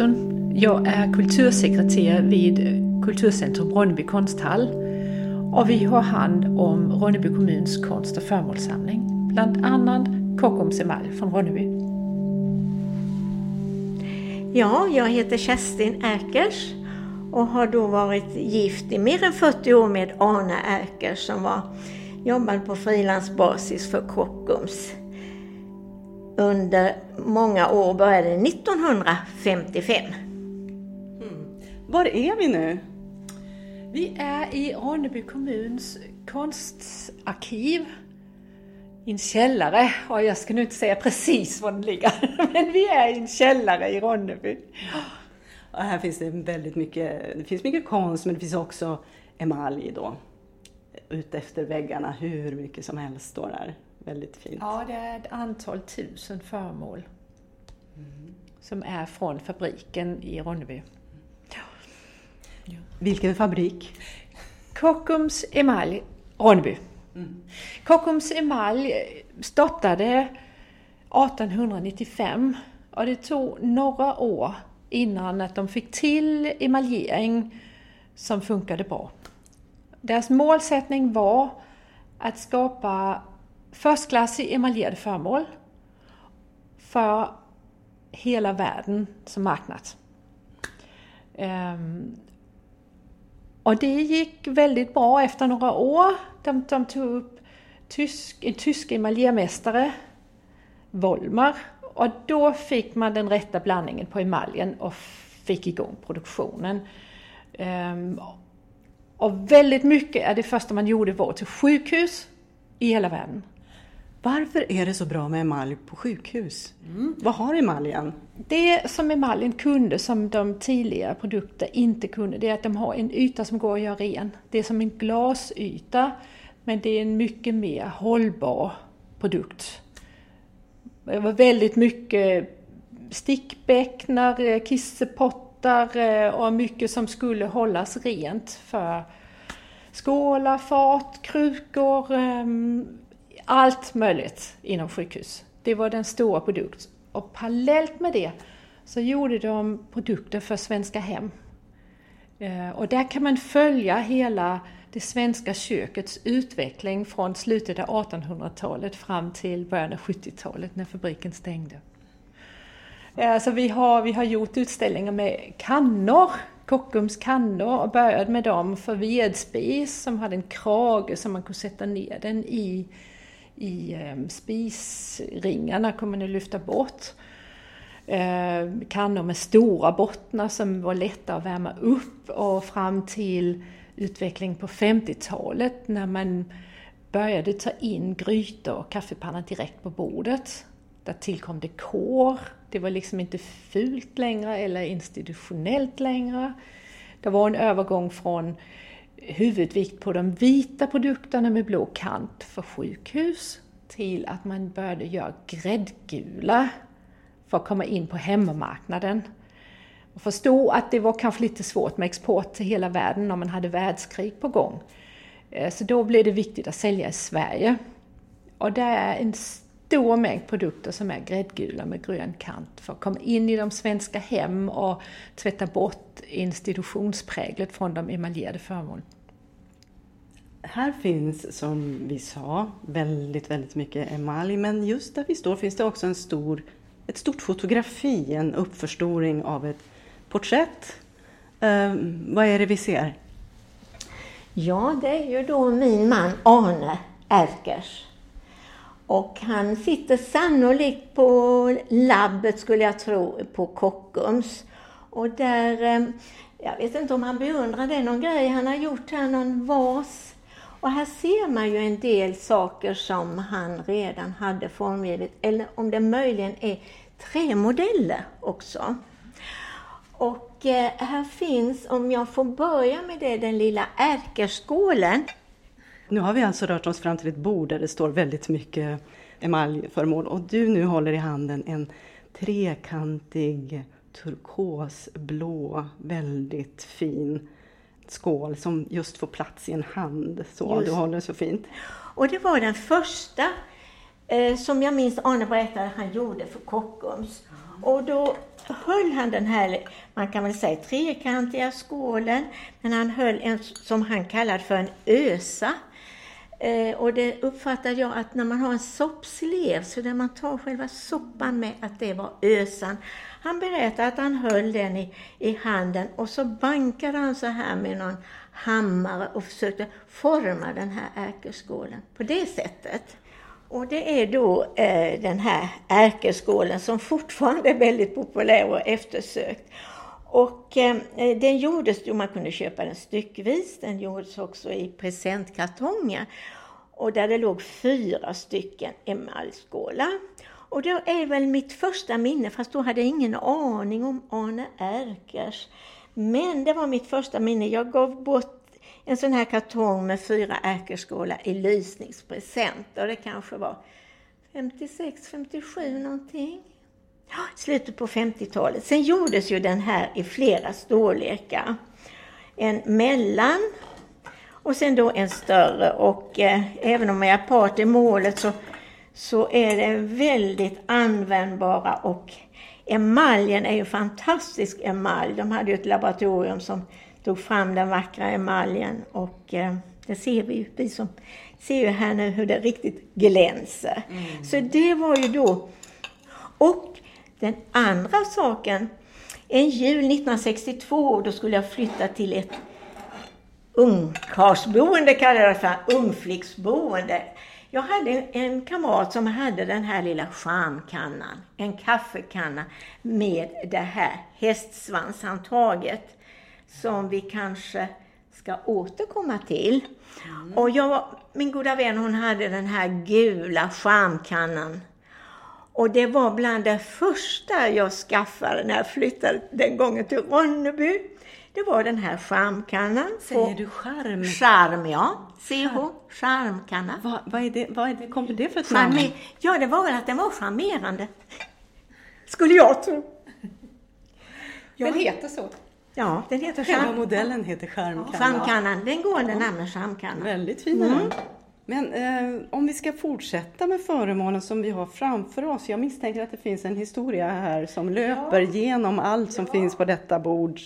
Tine Jag är kultursekreterare vid Kulturcentrum Ronneby konsthall och vi har hand om Ronneby kommuns konst och föremålssamling. Bland annat Kockums emalj från Ronneby. Ja, jag heter Kerstin Erkers och har då varit gift i mer än 40 år med Arne Erkers som var, jobbade på frilansbasis för Kockums under många år, började 1955. Mm. Var är vi nu? Vi är i Ronneby kommuns konstarkiv i en källare. Och jag ska nu inte säga precis var den ligger, men vi är i en källare i Ronneby. Och här finns det väldigt mycket, det finns mycket konst men det finns också emalj då. Ut efter väggarna, hur mycket som helst står där. Väldigt fint. Ja, det är ett antal tusen föremål mm. som är från fabriken i Ronneby. Ja. Vilken fabrik? Kockums Emalj Ronneby. Mm. Kockums Emalj startade 1895 och det tog några år innan att de fick till emaljering som funkade bra. Deras målsättning var att skapa förstklassig emaljerade föremål för hela världen som marknad. Um, och det gick väldigt bra efter några år. De, de tog upp tysk, en tysk emaljermästare, Volmar, och då fick man den rätta blandningen på emaljen och fick igång produktionen. Um, och väldigt mycket är det första man gjorde var till sjukhus i hela världen. Varför är det så bra med emalj på sjukhus? Mm. Vad har emaljen? Det som emaljen kunde som de tidigare produkter inte kunde, det är att de har en yta som går att göra ren. Det är som en glasyta, men det är en mycket mer hållbar produkt. Det var väldigt mycket stickbäcknar, kissepottar eh, och mycket som skulle hållas rent för skålar, fat, krukor, ehm, allt möjligt inom sjukhus. Det var den stora produkten. Och parallellt med det så gjorde de produkter för svenska hem. Eh, och där kan man följa hela det svenska kökets utveckling från slutet av 1800-talet fram till början av 70-talet när fabriken stängde. Eh, så vi har, vi har gjort utställningar med kannor, Kockums kannor och började med dem för vedspis som hade en krage som man kunde sätta ner den i i eh, spisringarna kommer ni lyfta bort. Eh, Kannor med stora bottnar som var lätta att värma upp och fram till utveckling på 50-talet när man började ta in grytor och kaffepannan direkt på bordet. Där tillkom dekor. Det var liksom inte fult längre eller institutionellt längre. Det var en övergång från huvudvikt på de vita produkterna med blå kant för sjukhus till att man började göra gräddgula för att komma in på hemmamarknaden. Och förstå att det var kanske lite svårt med export till hela världen när man hade världskrig på gång. Eh, så då blev det viktigt att sälja i Sverige. Och det är en stor mängd produkter som är gräddgula med grön kant för att komma in i de svenska hem och tvätta bort institutionspräglet från de emaljerade föremålen. Här finns, som vi sa, väldigt, väldigt mycket emalj, men just där vi står finns det också en stor, ett stort fotografi, en uppförstoring av ett porträtt. Eh, vad är det vi ser? Ja, det är ju då min man Arne Erkers och han sitter sannolikt på labbet, skulle jag tro, på Kockums. Och där, eh, jag vet inte om han beundrar det, någon grej han har gjort här, någon vas. Och här ser man ju en del saker som han redan hade formgivit, eller om det möjligen är trämodeller också. Och eh, här finns, om jag får börja med det, den lilla ärkeskålen. Nu har vi alltså rört oss fram till ett bord där det står väldigt mycket emaljföremål och du nu håller i handen en trekantig turkosblå, väldigt fin skål som just får plats i en hand. Så, just. du håller så fint. Och det var den första eh, som jag minns Arne berättade han gjorde för Kockums. Och då höll han den här, man kan väl säga trekantiga skålen, men han höll en som han kallade för en ösa. Eh, och det uppfattade jag att när man har en soppslev, så där man tar själva soppan med, att det var ösan. Han berättade att han höll den i, i handen och så bankade han så här med någon hammare och försökte forma den här ärkeskålen på det sättet. Och det är då eh, den här ärkeskålen som fortfarande är väldigt populär och eftersökt. Och eh, eh, den gjordes, jo man kunde köpa den styckvis, den gjordes också i presentkartonger. Och där det låg fyra stycken emaljskålar. Och det är väl mitt första minne, fast då hade jag ingen aning om Arne Erkers. Men det var mitt första minne. Jag gav bort en sån här kartong med fyra ärkeskålar i lysningspresent. Och det kanske var 56, 57 någonting. Slutet på 50-talet. Sen gjordes ju den här i flera storlekar. En mellan och sen då en större. Och eh, även om jag är part i målet så, så är det väldigt användbara och emaljen är ju fantastisk emalj. De hade ju ett laboratorium som tog fram den vackra emaljen och eh, det ser vi ju, vi som ser ju här nu hur det riktigt glänser. Mm. Så det var ju då. Och den andra saken, en jul 1962, då skulle jag flytta till ett ungkarlsboende, kallar jag det för, ungflicksboende. Jag hade en kamrat som hade den här lilla charmkannan, en kaffekanna med det här hästsvanshandtaget som vi kanske ska återkomma till. Mm. Och jag, min goda vän hon hade den här gula charmkannan. Och det var bland det första jag skaffade när jag flyttade den gången till Ronneby. Det var den här charmkannan. Säger du charm? Charm, ja. CH, charmkanna. Vad, vad, är det, vad är det, kommer det för ett namn? Ja, det var väl att den var charmerande. Skulle jag tro. Den heter så? Ja, den heter Själva modellen heter Charmkanna. Charmkannan, den går under namnet Charmkanna. Väldigt fina mm. Men eh, om vi ska fortsätta med föremålen som vi har framför oss. Jag misstänker att det finns en historia här som löper ja. genom allt som ja. finns på detta bord.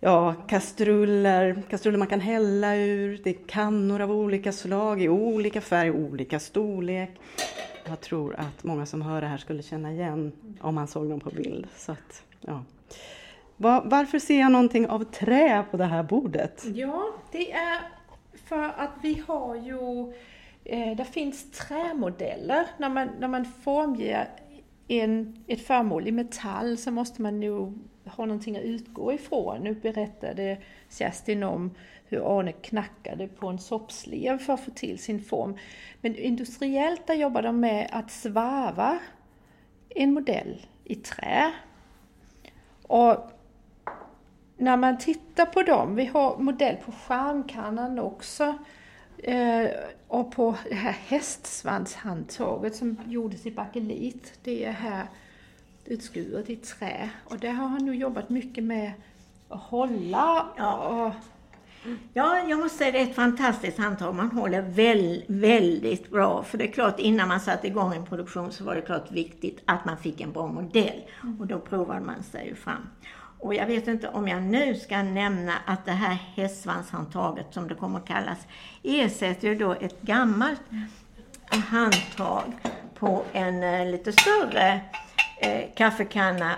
Ja, kastruller, kastruller man kan hälla ur, det är kannor av olika slag, i olika färg, olika storlek. Jag tror att många som hör det här skulle känna igen om man såg dem på bild. Så att, ja. Var, varför ser jag någonting av trä på det här bordet? Ja, det är för att vi har ju, eh, det finns trämodeller. När man, när man formger en, ett föremål i metall så måste man ju ha någonting att utgå ifrån. Nu berättade Kerstin om hur Arne knackade på en soppslev för att få till sin form. Men industriellt där jobbar de med att svarva en modell i trä. Och när man tittar på dem, vi har modell på skärmkannan också eh, och på det här hästsvanshandtaget som gjordes i bakelit. Det är här utskuret i trä och det har han nu jobbat mycket med att hålla. Ja. Ja, jag måste säga det är ett fantastiskt handtag. Man håller väl, väldigt bra. För det är klart, innan man satte igång en produktion så var det klart viktigt att man fick en bra modell. Mm. Och då provade man sig fram. Och jag vet inte om jag nu ska nämna att det här hästsvanshandtaget, som det kommer att kallas, ersätter ju då ett gammalt handtag på en eh, lite större eh, kaffekanna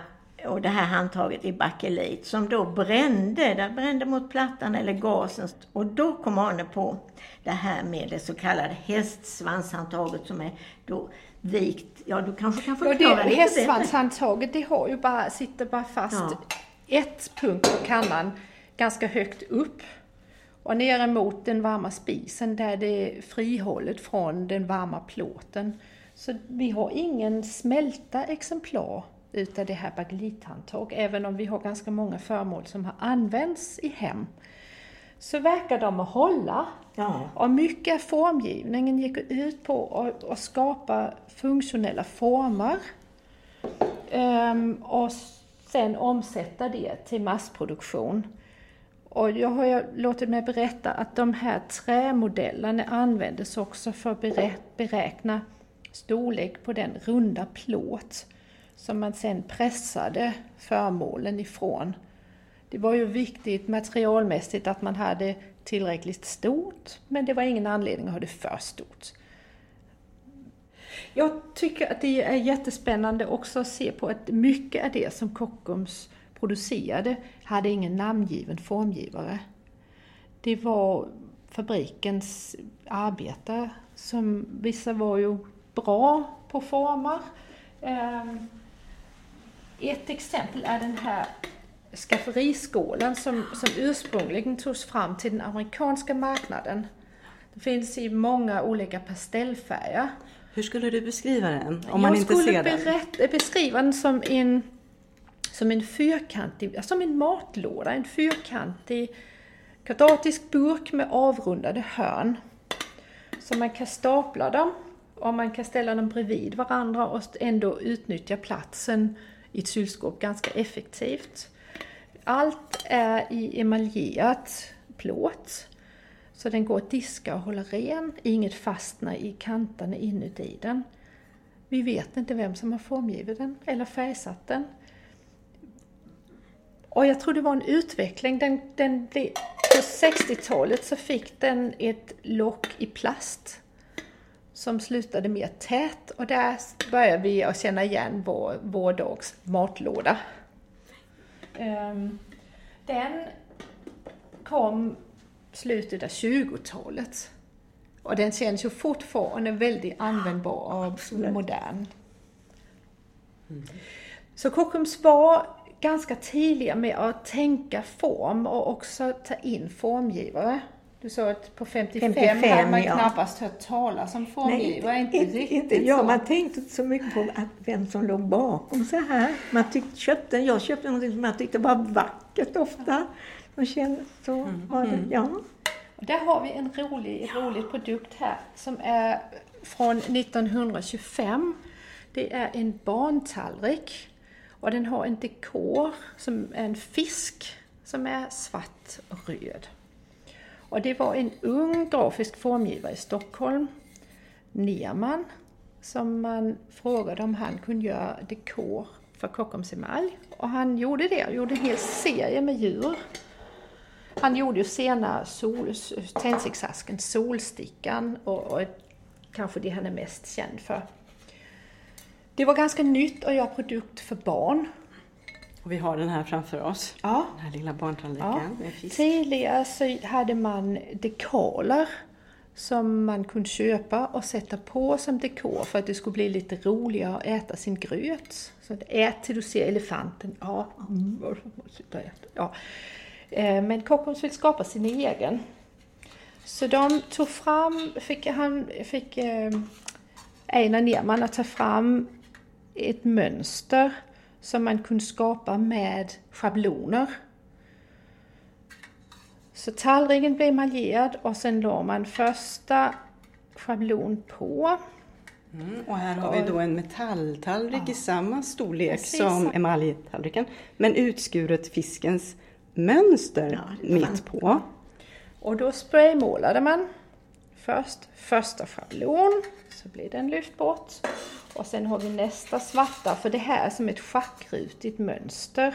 och det här handtaget i bakelit som då brände, där brände mot plattan eller gasen. Och då kom Arne på det här med det så kallade hästsvanshandtaget som är då vikt, ja du kanske kan förklara ja, det, lite Hästsvanshandtaget det har ju bara, sitter bara fast ja ett punkt på kannan ganska högt upp och ner emot den varma spisen där det är frihållet från den varma plåten. Så vi har ingen smälta exemplar utav det här bagelithandtag, även om vi har ganska många föremål som har använts i hem. Så verkar de att hålla. Ja. Och mycket av formgivningen gick ut på att skapa funktionella former. Um, och sen omsätta det till massproduktion. Och jag har låtit mig berätta att de här trämodellerna användes också för att beräkna storlek på den runda plåt som man sen pressade förmålen ifrån. Det var ju viktigt materialmässigt att man hade tillräckligt stort, men det var ingen anledning att ha det för stort. Jag tycker att det är jättespännande också att se på att mycket av det som Kockums producerade hade ingen namngiven formgivare. Det var fabrikens arbetare som vissa var ju bra på former. Ehm, ett exempel är den här skafferiskålen som, som ursprungligen togs fram till den amerikanska marknaden. Det finns i många olika pastellfärger. Hur skulle du beskriva den? Om man inte ser den? Jag skulle beskriva den som en, som en fyrkantig, som en matlåda, en fyrkantig kvadratisk burk med avrundade hörn. Så man kan stapla dem och man kan ställa dem bredvid varandra och ändå utnyttja platsen i ett kylskåp ganska effektivt. Allt är i emaljerat plåt. Så den går att diska och hålla ren. Inget fastnar i kanterna inuti den. Vi vet inte vem som har formgivit den eller färgsatt den. Och jag tror det var en utveckling. Den, den blev, på 60-talet så fick den ett lock i plast som slutade mer tät och där började vi att känna igen vår, vår dags matlåda. Ehm, den kom slutet av 20-talet. Och den känns ju fortfarande väldigt användbar och modern. Mm. Så Kockums var ganska tidiga med att tänka form och också ta in formgivare. Du sa att på 55, 55 hade man ja. knappast hört talas om formgivare. Nej, inte, inte, riktigt inte, ja, Man tänkte inte så mycket på att vem som låg bakom så här. Man tyckte, köpte, jag köpte något som jag tyckte var vackert ofta. Och kände, så mm. var det, mm. ja. Där har vi en rolig, ja. rolig produkt här som är från 1925. Det är en barntallrik och den har en dekor som är en fisk som är svart och röd. Och det var en ung grafisk formgivare i Stockholm, Nerman, som man frågade om han kunde göra dekor för Kockums emalj. Och han gjorde det, gjorde en hel serie med djur. Han gjorde ju senare sol, tändsticksasken Solstickan och, och kanske det han är mest känd för. Det var ganska nytt att göra produkt för barn. Och vi har den här framför oss. Ja. Den här lilla barntallriken ja. med fisk. Tidigare så hade man dekaler som man kunde köpa och sätta på som dekor för att det skulle bli lite roligare att äta sin gröt. Så att ät till du ser elefanten. Ja, mm. ja. Eh, men Kockums vill skapa sin egen. Så de tog fram, fick, han, fick eh, Einar Nerman att ta fram ett mönster som man kunde skapa med schabloner. Så tallriken blev emaljerad och sen la man första schablon på. Mm, och här har vi då en metalltallrik ja. i samma storlek Precis. som emaljtallriken, men utskuret fiskens mönster ja, mitt på. Och då spraymålade man först första schablon, så blir den lyft bort. Och sen har vi nästa svarta, för det här är som ett schackrutigt mönster.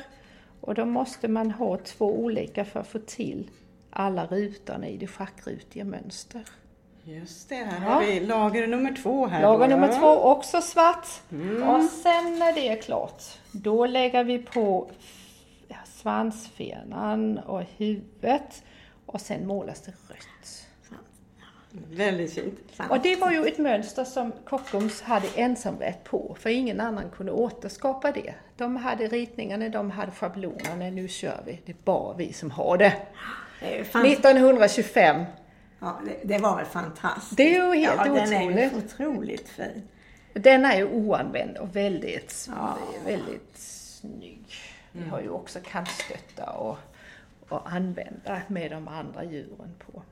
Och då måste man ha två olika för att få till alla rutorna i det schackrutiga mönster. Just det, här ja. har vi lager nummer två här. Lager då, nummer två, också svart. Mm. Och sen när det är klart, då lägger vi på svansfenan och huvudet och sen målas det rött. Väldigt fint. Och det var ju ett mönster som Kockums hade ensamrätt på, för ingen annan kunde återskapa det. De hade ritningarna, de hade schablonerna, nu kör vi. Det är bara vi som har det. det fanns... 1925. Ja, det, det, var väl fantastiskt. Det är ju helt ja, otroligt. Den är ju otroligt fin. Den är ju oanvänd och väldigt, ja. väldigt snygg. Vi har ju också kantstötta och, och använda med de andra djuren på.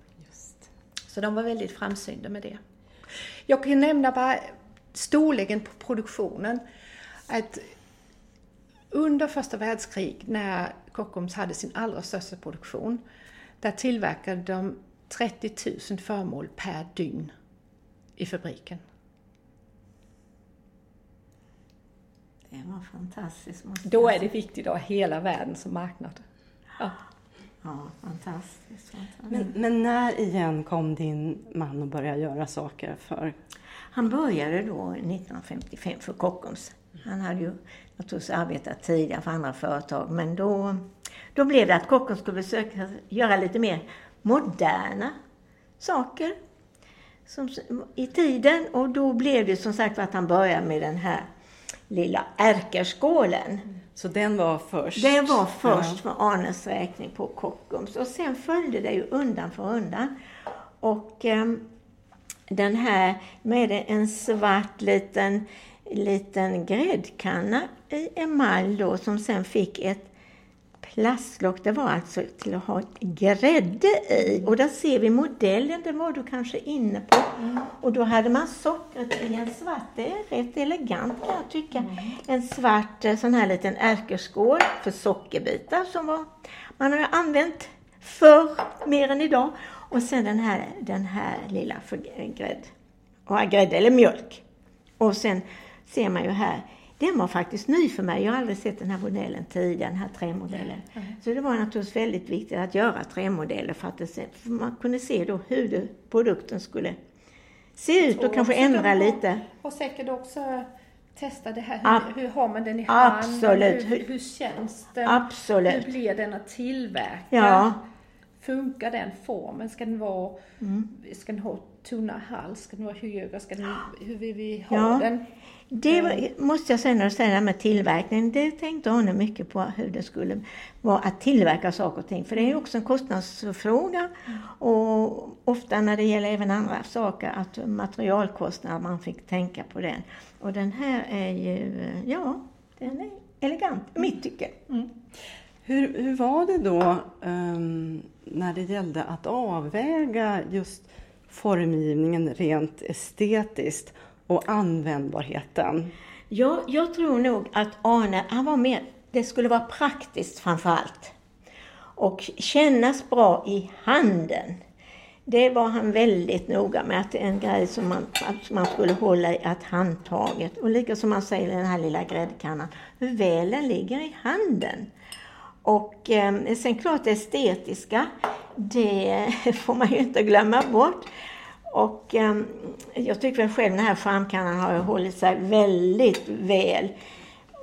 Så de var väldigt framsynta med det. Jag kan nämna bara storleken på produktionen. Att under första världskrig när Kockums hade sin allra största produktion, där tillverkade de 30 000 föremål per dygn i fabriken. Det var fantastiskt. måste Då är det viktigt att ha hela världen som marknad. Ja. Ja, fantastiskt. fantastiskt. Men, men när igen kom din man att börja göra saker för... Han började då 1955 för Kockums. Han hade ju naturligtvis arbetat tidigare för andra företag, men då, då blev det att Kockums skulle försöka göra lite mer moderna saker som, i tiden. Och då blev det som sagt att han började med den här lilla ärkerskålen. Så den var först? Det var först för Arnes räkning på Kockums och sen följde det ju undan för undan. Och eh, den här med en svart liten, liten gräddkanna i emalj då som sen fick ett plastlock. Det var alltså till att ha grädde i. Och där ser vi modellen, det var du kanske inne på. Och då hade man sockret i en svart. Det är rätt elegant kan jag tycka. En svart eh, sån här liten ärkeskål för sockerbitar som var, man har använt förr mer än idag. Och sen den här, den här lilla för grädd, och grädde eller mjölk. Och sen ser man ju här, den var faktiskt ny för mig. Jag har aldrig sett den här modellen tidigare, den här trämodellen. Så det var naturligtvis väldigt viktigt att göra trämodeller för att det, för man kunde se då hur det, produkten skulle se ut och kanske också ändra lite. Och säkert också testa det här, hur, hur har man den i handen? Hur, hur känns den? Absolut. Hur blir den att tillverka? Ja. Funkar den formen? Ska den vara, Mm. ska den ha tunna hals? Ska den vara högre? Ska den, hur vill vi ha Ja. den? Det var, måste jag säga när du säger det här med tillverkning, det tänkte Arne mycket på hur det skulle vara att tillverka saker och ting. För det är ju också en kostnadsfråga och ofta när det gäller även andra saker att materialkostnader, man fick tänka på den. Och den här är ju, ja, den är elegant i mitt tycke. Hur, hur var det då ehm, när det gällde att avväga just formgivningen rent estetiskt och användbarheten? Ja, jag tror nog att Arne, han var mer, det skulle vara praktiskt framför allt. Och kännas bra i handen. Det var han väldigt noga med, att det är en grej som man, man skulle hålla i att handtaget. Och lika som man säger i den här lilla gräddkannan, hur väl den ligger i handen. Och eh, sen klart det estetiska, det får man ju inte glömma bort. Och eh, jag tycker väl själv den här framkannan har hållit sig väldigt väl.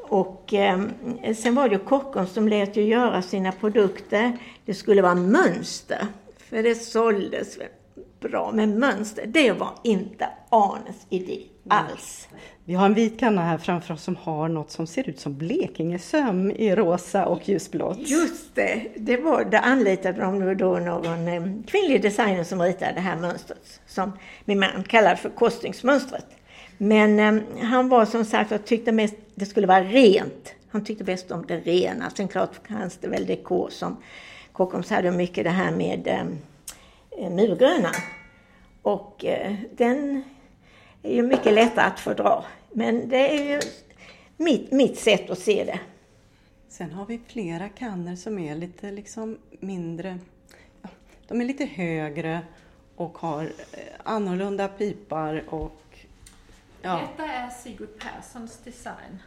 Och eh, sen var det ju Kockums som lät ju göra sina produkter. Det skulle vara mönster, för det såldes väl bra Men mönster. Det var inte Arnes idé alls. Vi har en vit kanna här framför oss som har något som ser ut som Blekingesöm i rosa och ljusblått. Just det, det var, det anlitade de då någon eh, kvinnlig designer som ritade det här mönstret som min man kallade för kostingsmönstret. Men eh, han var som sagt och tyckte mest det skulle vara rent. Han tyckte bäst om det rena. Sen klart fanns det väl dekor som Kockums hade mycket det här med eh, murgröna. Och eh, den är ju mycket lättare att fördra. Men det är ju mitt, mitt sätt att se det. Sen har vi flera kannor som är lite liksom mindre, ja, de är lite högre och har eh, annorlunda pipar och ja, Detta är Sigurd Perssons design.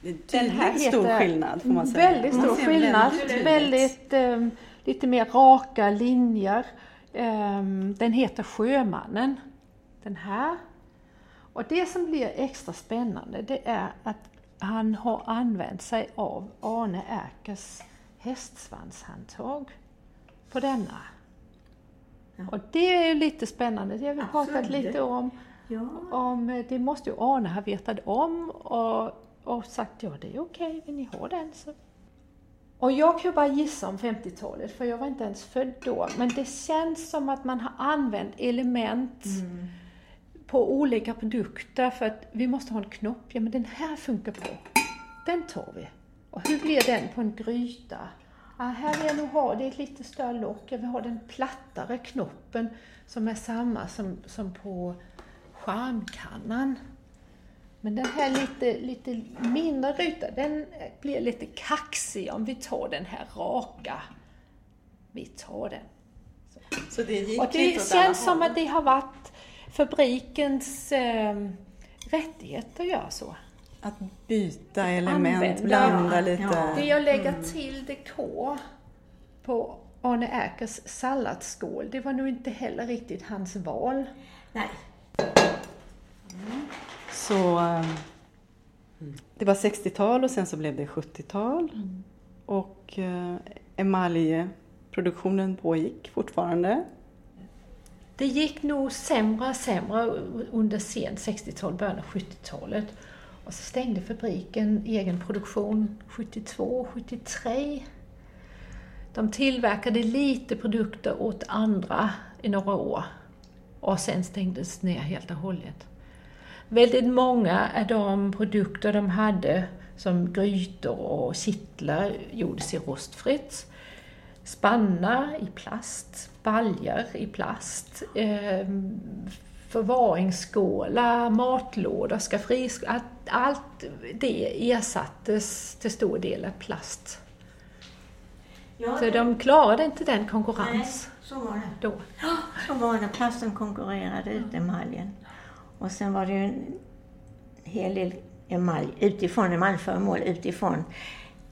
det är Den här tydligt stor skillnad får man säga. Väldigt stor skillnad. väldigt ehm, lite mer raka linjer. Ehm, den heter Sjömannen. Den här. Och det som blir extra spännande det är att han har använt sig av Arne Erkers hästsvanshandtag på denna. Och det är ju lite spännande. Det har vi pratat Absolut. lite om. Ja. om. Det måste ju Arne ha vetat om och, och sagt ja det är okej, vill ni ha den så. Och jag kan ju bara gissa om 50-talet för jag var inte ens född då. Men det känns som att man har använt element på olika produkter för att vi måste ha en knopp. Ja men den här funkar bra. Den tar vi. Och hur blir den på en gryta? Ah, här vill jag nog ha, det är ett lite större lock. Jag vill ha den plattare knoppen som är samma som, som på charmkannan. Men den här lite, lite mindre ruta, den blir lite kaxig om vi tar den här raka. Vi tar den. Så det gick Och det lite åt alla känns som håll. att det har varit fabrikens eh, rättighet att göra så. Att byta element, Använda. blanda lite. Ja. Det jag lägger till dekor på Arne Erkers salladsskål, det var nog inte heller riktigt hans val. Nej. Så eh, det var 60-tal och sen så blev det 70-tal. Och eh, emaljproduktionen pågick fortfarande. Det gick nog sämre och sämre under sent 60-tal, början av 70-talet. Och så stängde fabriken egen produktion 72, 73. De tillverkade lite produkter åt andra i några år och sen stängdes ner helt och hållet. Väldigt många av de produkter de hade som grytor och kittlar gjordes i rostfritt. Spannar i plast, baljor i plast, eh, förvaringsskålar, matlådor, skafferiskålar. Allt, allt det ersattes till stor del av plast. Ja, Så det- de klarade inte den Nej, konkurrens så var det. då. Så var det. Plasten konkurrerade ut emaljen. Och sen var det ju en hel del emalj utifrån, emaljföremål utifrån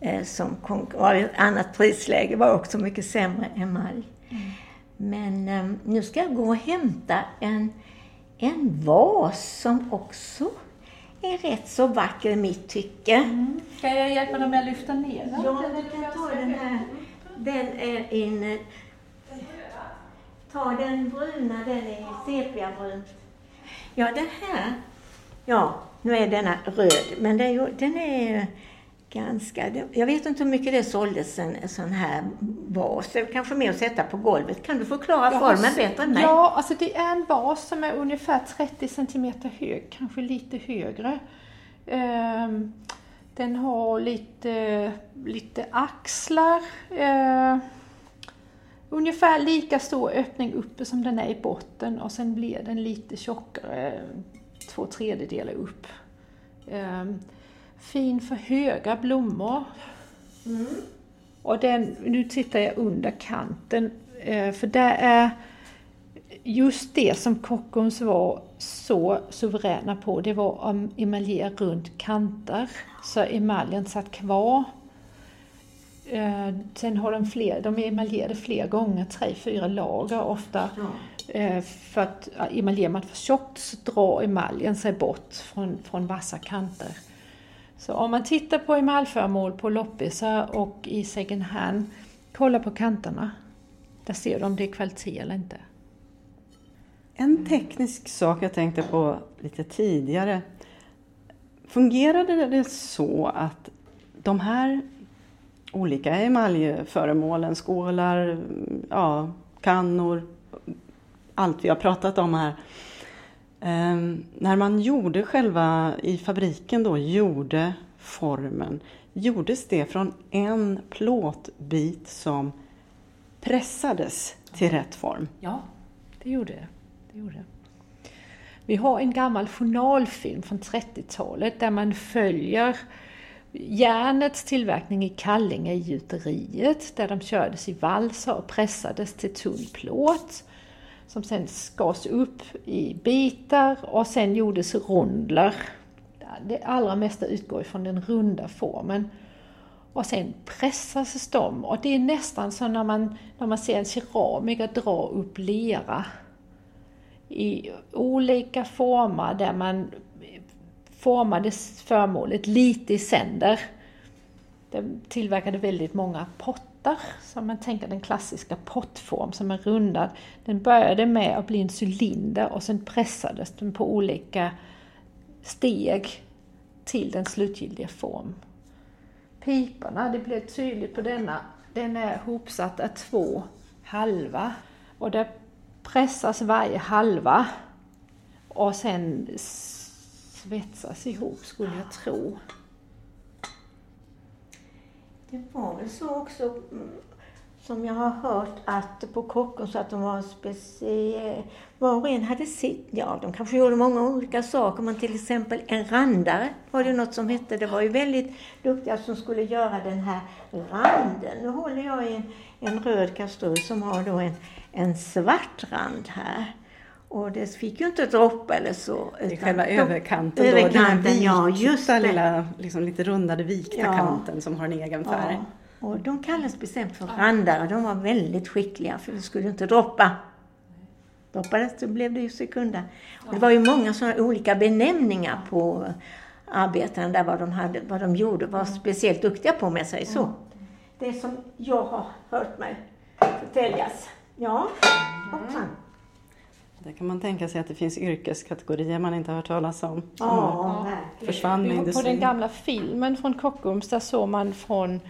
eh, som ett annat prisläge, var också mycket sämre emalj. Men eh, nu ska jag gå och hämta en, en vas som också är rätt så vacker i mitt tycke. Ska jag hjälpa dem med att lyfta ner den? Ja, du kan ta den här. Den är in... Ta den bruna, den är sepiabrun. Ja, den här. Ja, nu är denna röd, men den är, ju- den är ganska... Jag vet inte hur mycket det såldes en, sån här vas. Det kanske mer att sätta på golvet. Kan du förklara Jag har formen s- bättre än mig? Ja, alltså det är en vas som är ungefär 30 centimeter hög, kanske lite högre. Ehm, Den har lite, lite axlar. eh, Ungefär lika stor öppning uppe som den är i botten och sen blir den lite tjockare, två tredjedelar upp. Fin för höga blommor. Och den, nu tittar jag under kanten, eh, för där är just det som Kockums var så suveräna på, det var att emaljera runt kanter så emaljen satt kvar. Eh, Sen har de fler, de emaljerade fler gånger, tre, fyra lager ofta. Eh, För att ja, emaljerar man för tjockt så drar emaljen sig bort från, från vassa kanter. Så om man tittar på emaljföremål på loppisar och i second hand, kolla på kanterna. Där ser du om det är kvalitet eller inte. En teknisk sak jag tänkte på lite tidigare. Fungerade det så att de här olika emaljföremålen, skålar, ja, kannor, allt vi har pratat om här. Eh, när man gjorde själva, i fabriken då, gjorde formen, gjordes det från en plåtbit som pressades till rätt form? Ja, det gjorde det. det, gjorde. Vi har en gammal journalfilm från 30-talet där man följer järnets tillverkning i Kallinge i gjuteriet där de kördes i valsar och pressades till tunn plåt som sen skars upp i bitar och sen gjordes rondlar. Det allra mesta utgår ifrån den runda formen. Och sen pressas de och det är nästan som när man, när man ser en keramiker dra upp lera i olika former där man formade föremålet lite i sänder. De tillverkade väldigt många pottar, som man tänker den klassiska pottform som är rundad. Den började med att bli en cylinder och sen pressades den på olika steg till den slutgiltiga form. Piporna, det blev tydligt på denna, den är hopsatt av två halva och där pressas varje halva och sen svetsas ihop skulle jag tro. Det var väl så också mm, som jag har hört att på Kockums att de var speciella. Var och en hade sitt, ja de kanske gjorde många olika saker men till exempel en randare var det något som hette. Det var ju väldigt duktiga som skulle göra den här randen. Nu håller jag i en, en röd kastrull som har då en, en svart rand här. Och det fick ju inte droppa eller så. I utan själva överkanten, överkanten, då, den ja, just det. lilla, liksom lite rundade vikta Ja. kanten som har en egen färg. Ja, och de kallas bestämt för randare. De var väldigt skickliga för det skulle inte droppa. Droppades så blev det ju sekunda. Och det var ju många sådana olika benämningar på arbetarna där vad de, hade, vad de gjorde, var speciellt duktiga på jag säger så. Det som jag har hört mig förtäljas. Ja, hoppsan. Där kan man tänka sig att det finns yrkeskategorier man inte har hört talas om. som Ja, verkligen. försvann med På den gamla filmen från Kockums, där såg man från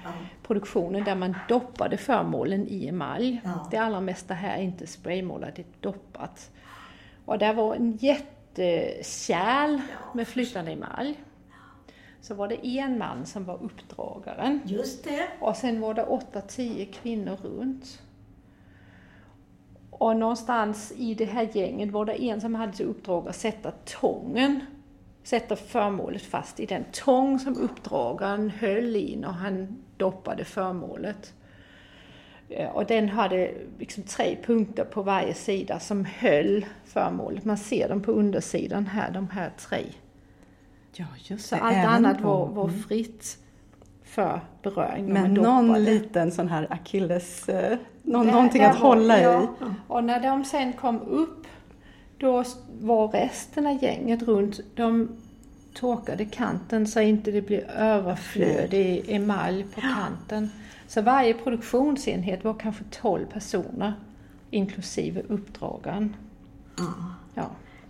produktionen där man doppade föremålen i emalj. Ja. Det allra mesta här är inte spraymålat, det är doppat. Och där var en jättekärl med flytande emalj. Så var det en man som var uppdragaren. Just det. Och sen var det 8-10 kvinnor runt. Och någonstans i det här gänget var det en som hade till uppdrag att sätta tången, sätta föremålet fast i den tång som uppdragaren höll i när han doppade föremålet. Eh, Och den hade liksom tre punkter på varje sida som höll föremålet. Man ser dem på undersidan här, de här tre. Ja, just Så det. allt även annat var, var fritt för beröring Men någon liten sån här akilles... Eh, någon, Där- någonting där att var- hålla ja. i. Och när de sen kom upp, då var resten av gänget runt, de torkade kanten så inte det blev överflödig emalj på kanten. Så varje produktionsenhet var kanske 12 personer, inklusive uppdragaren. Ja.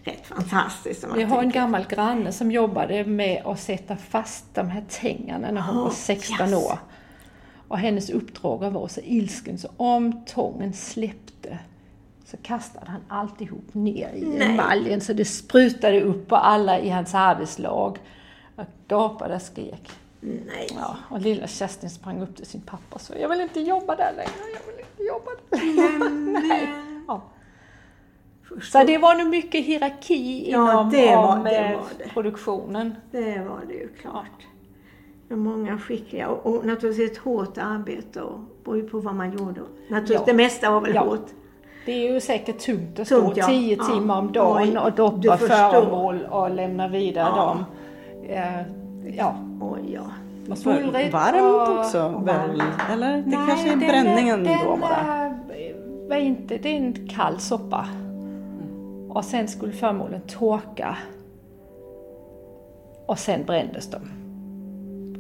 Rätt fantastiskt. Vi har en gammal granne som jobbade med att sätta fast de här tängarna när hon Oh, var 16 yes. år. Och hennes uppdrag var så ilsken så om tången släppte så kastade han alltihop ner i Nej. emaljen så det sprutade upp på alla i hans arbetslag. Och gapade och skrek. Nej. Ja, och lilla Kerstin sprang upp till sin pappa och sa jag vill inte jobba där längre, jag vill inte jobba där. Nej. Ja. Så det var nog mycket hierarki Ja, inom det var- om, det eh, var det. produktionen. Det var det ju klart. Det var många skickliga och, och naturligtvis ett hårt arbete och beror på vad man gjorde. Naturligtvis Ja. det mesta var väl Ja. hårt. Det är ju säkert tungt att stå Tungt, ja. tio Ja. timmar om dagen och doppa föremål och lämna vidare Ja. dem. Eh, ja. Oj, ja. Måste vara Bullrigt varmt och- också och väl? varmt. Eller? Det Nej, kanske är den bränningen den, då bara? eh, var inte, det är en kall soppa. Och sen skulle föremålen torka. Och sen brändes de.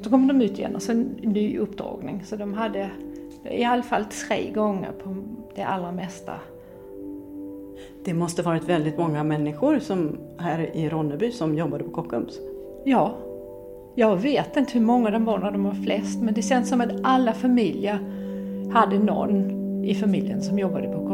Så kom de ut igen och så en ny uppdragning. Så de hade i alla fall tre gånger på det allra mesta. Det måste varit väldigt många människor som här i Ronneby som jobbade på Kockums. Ja, jag vet inte hur många de var när de var flest, men det känns som att alla familjer hade någon i familjen som jobbade på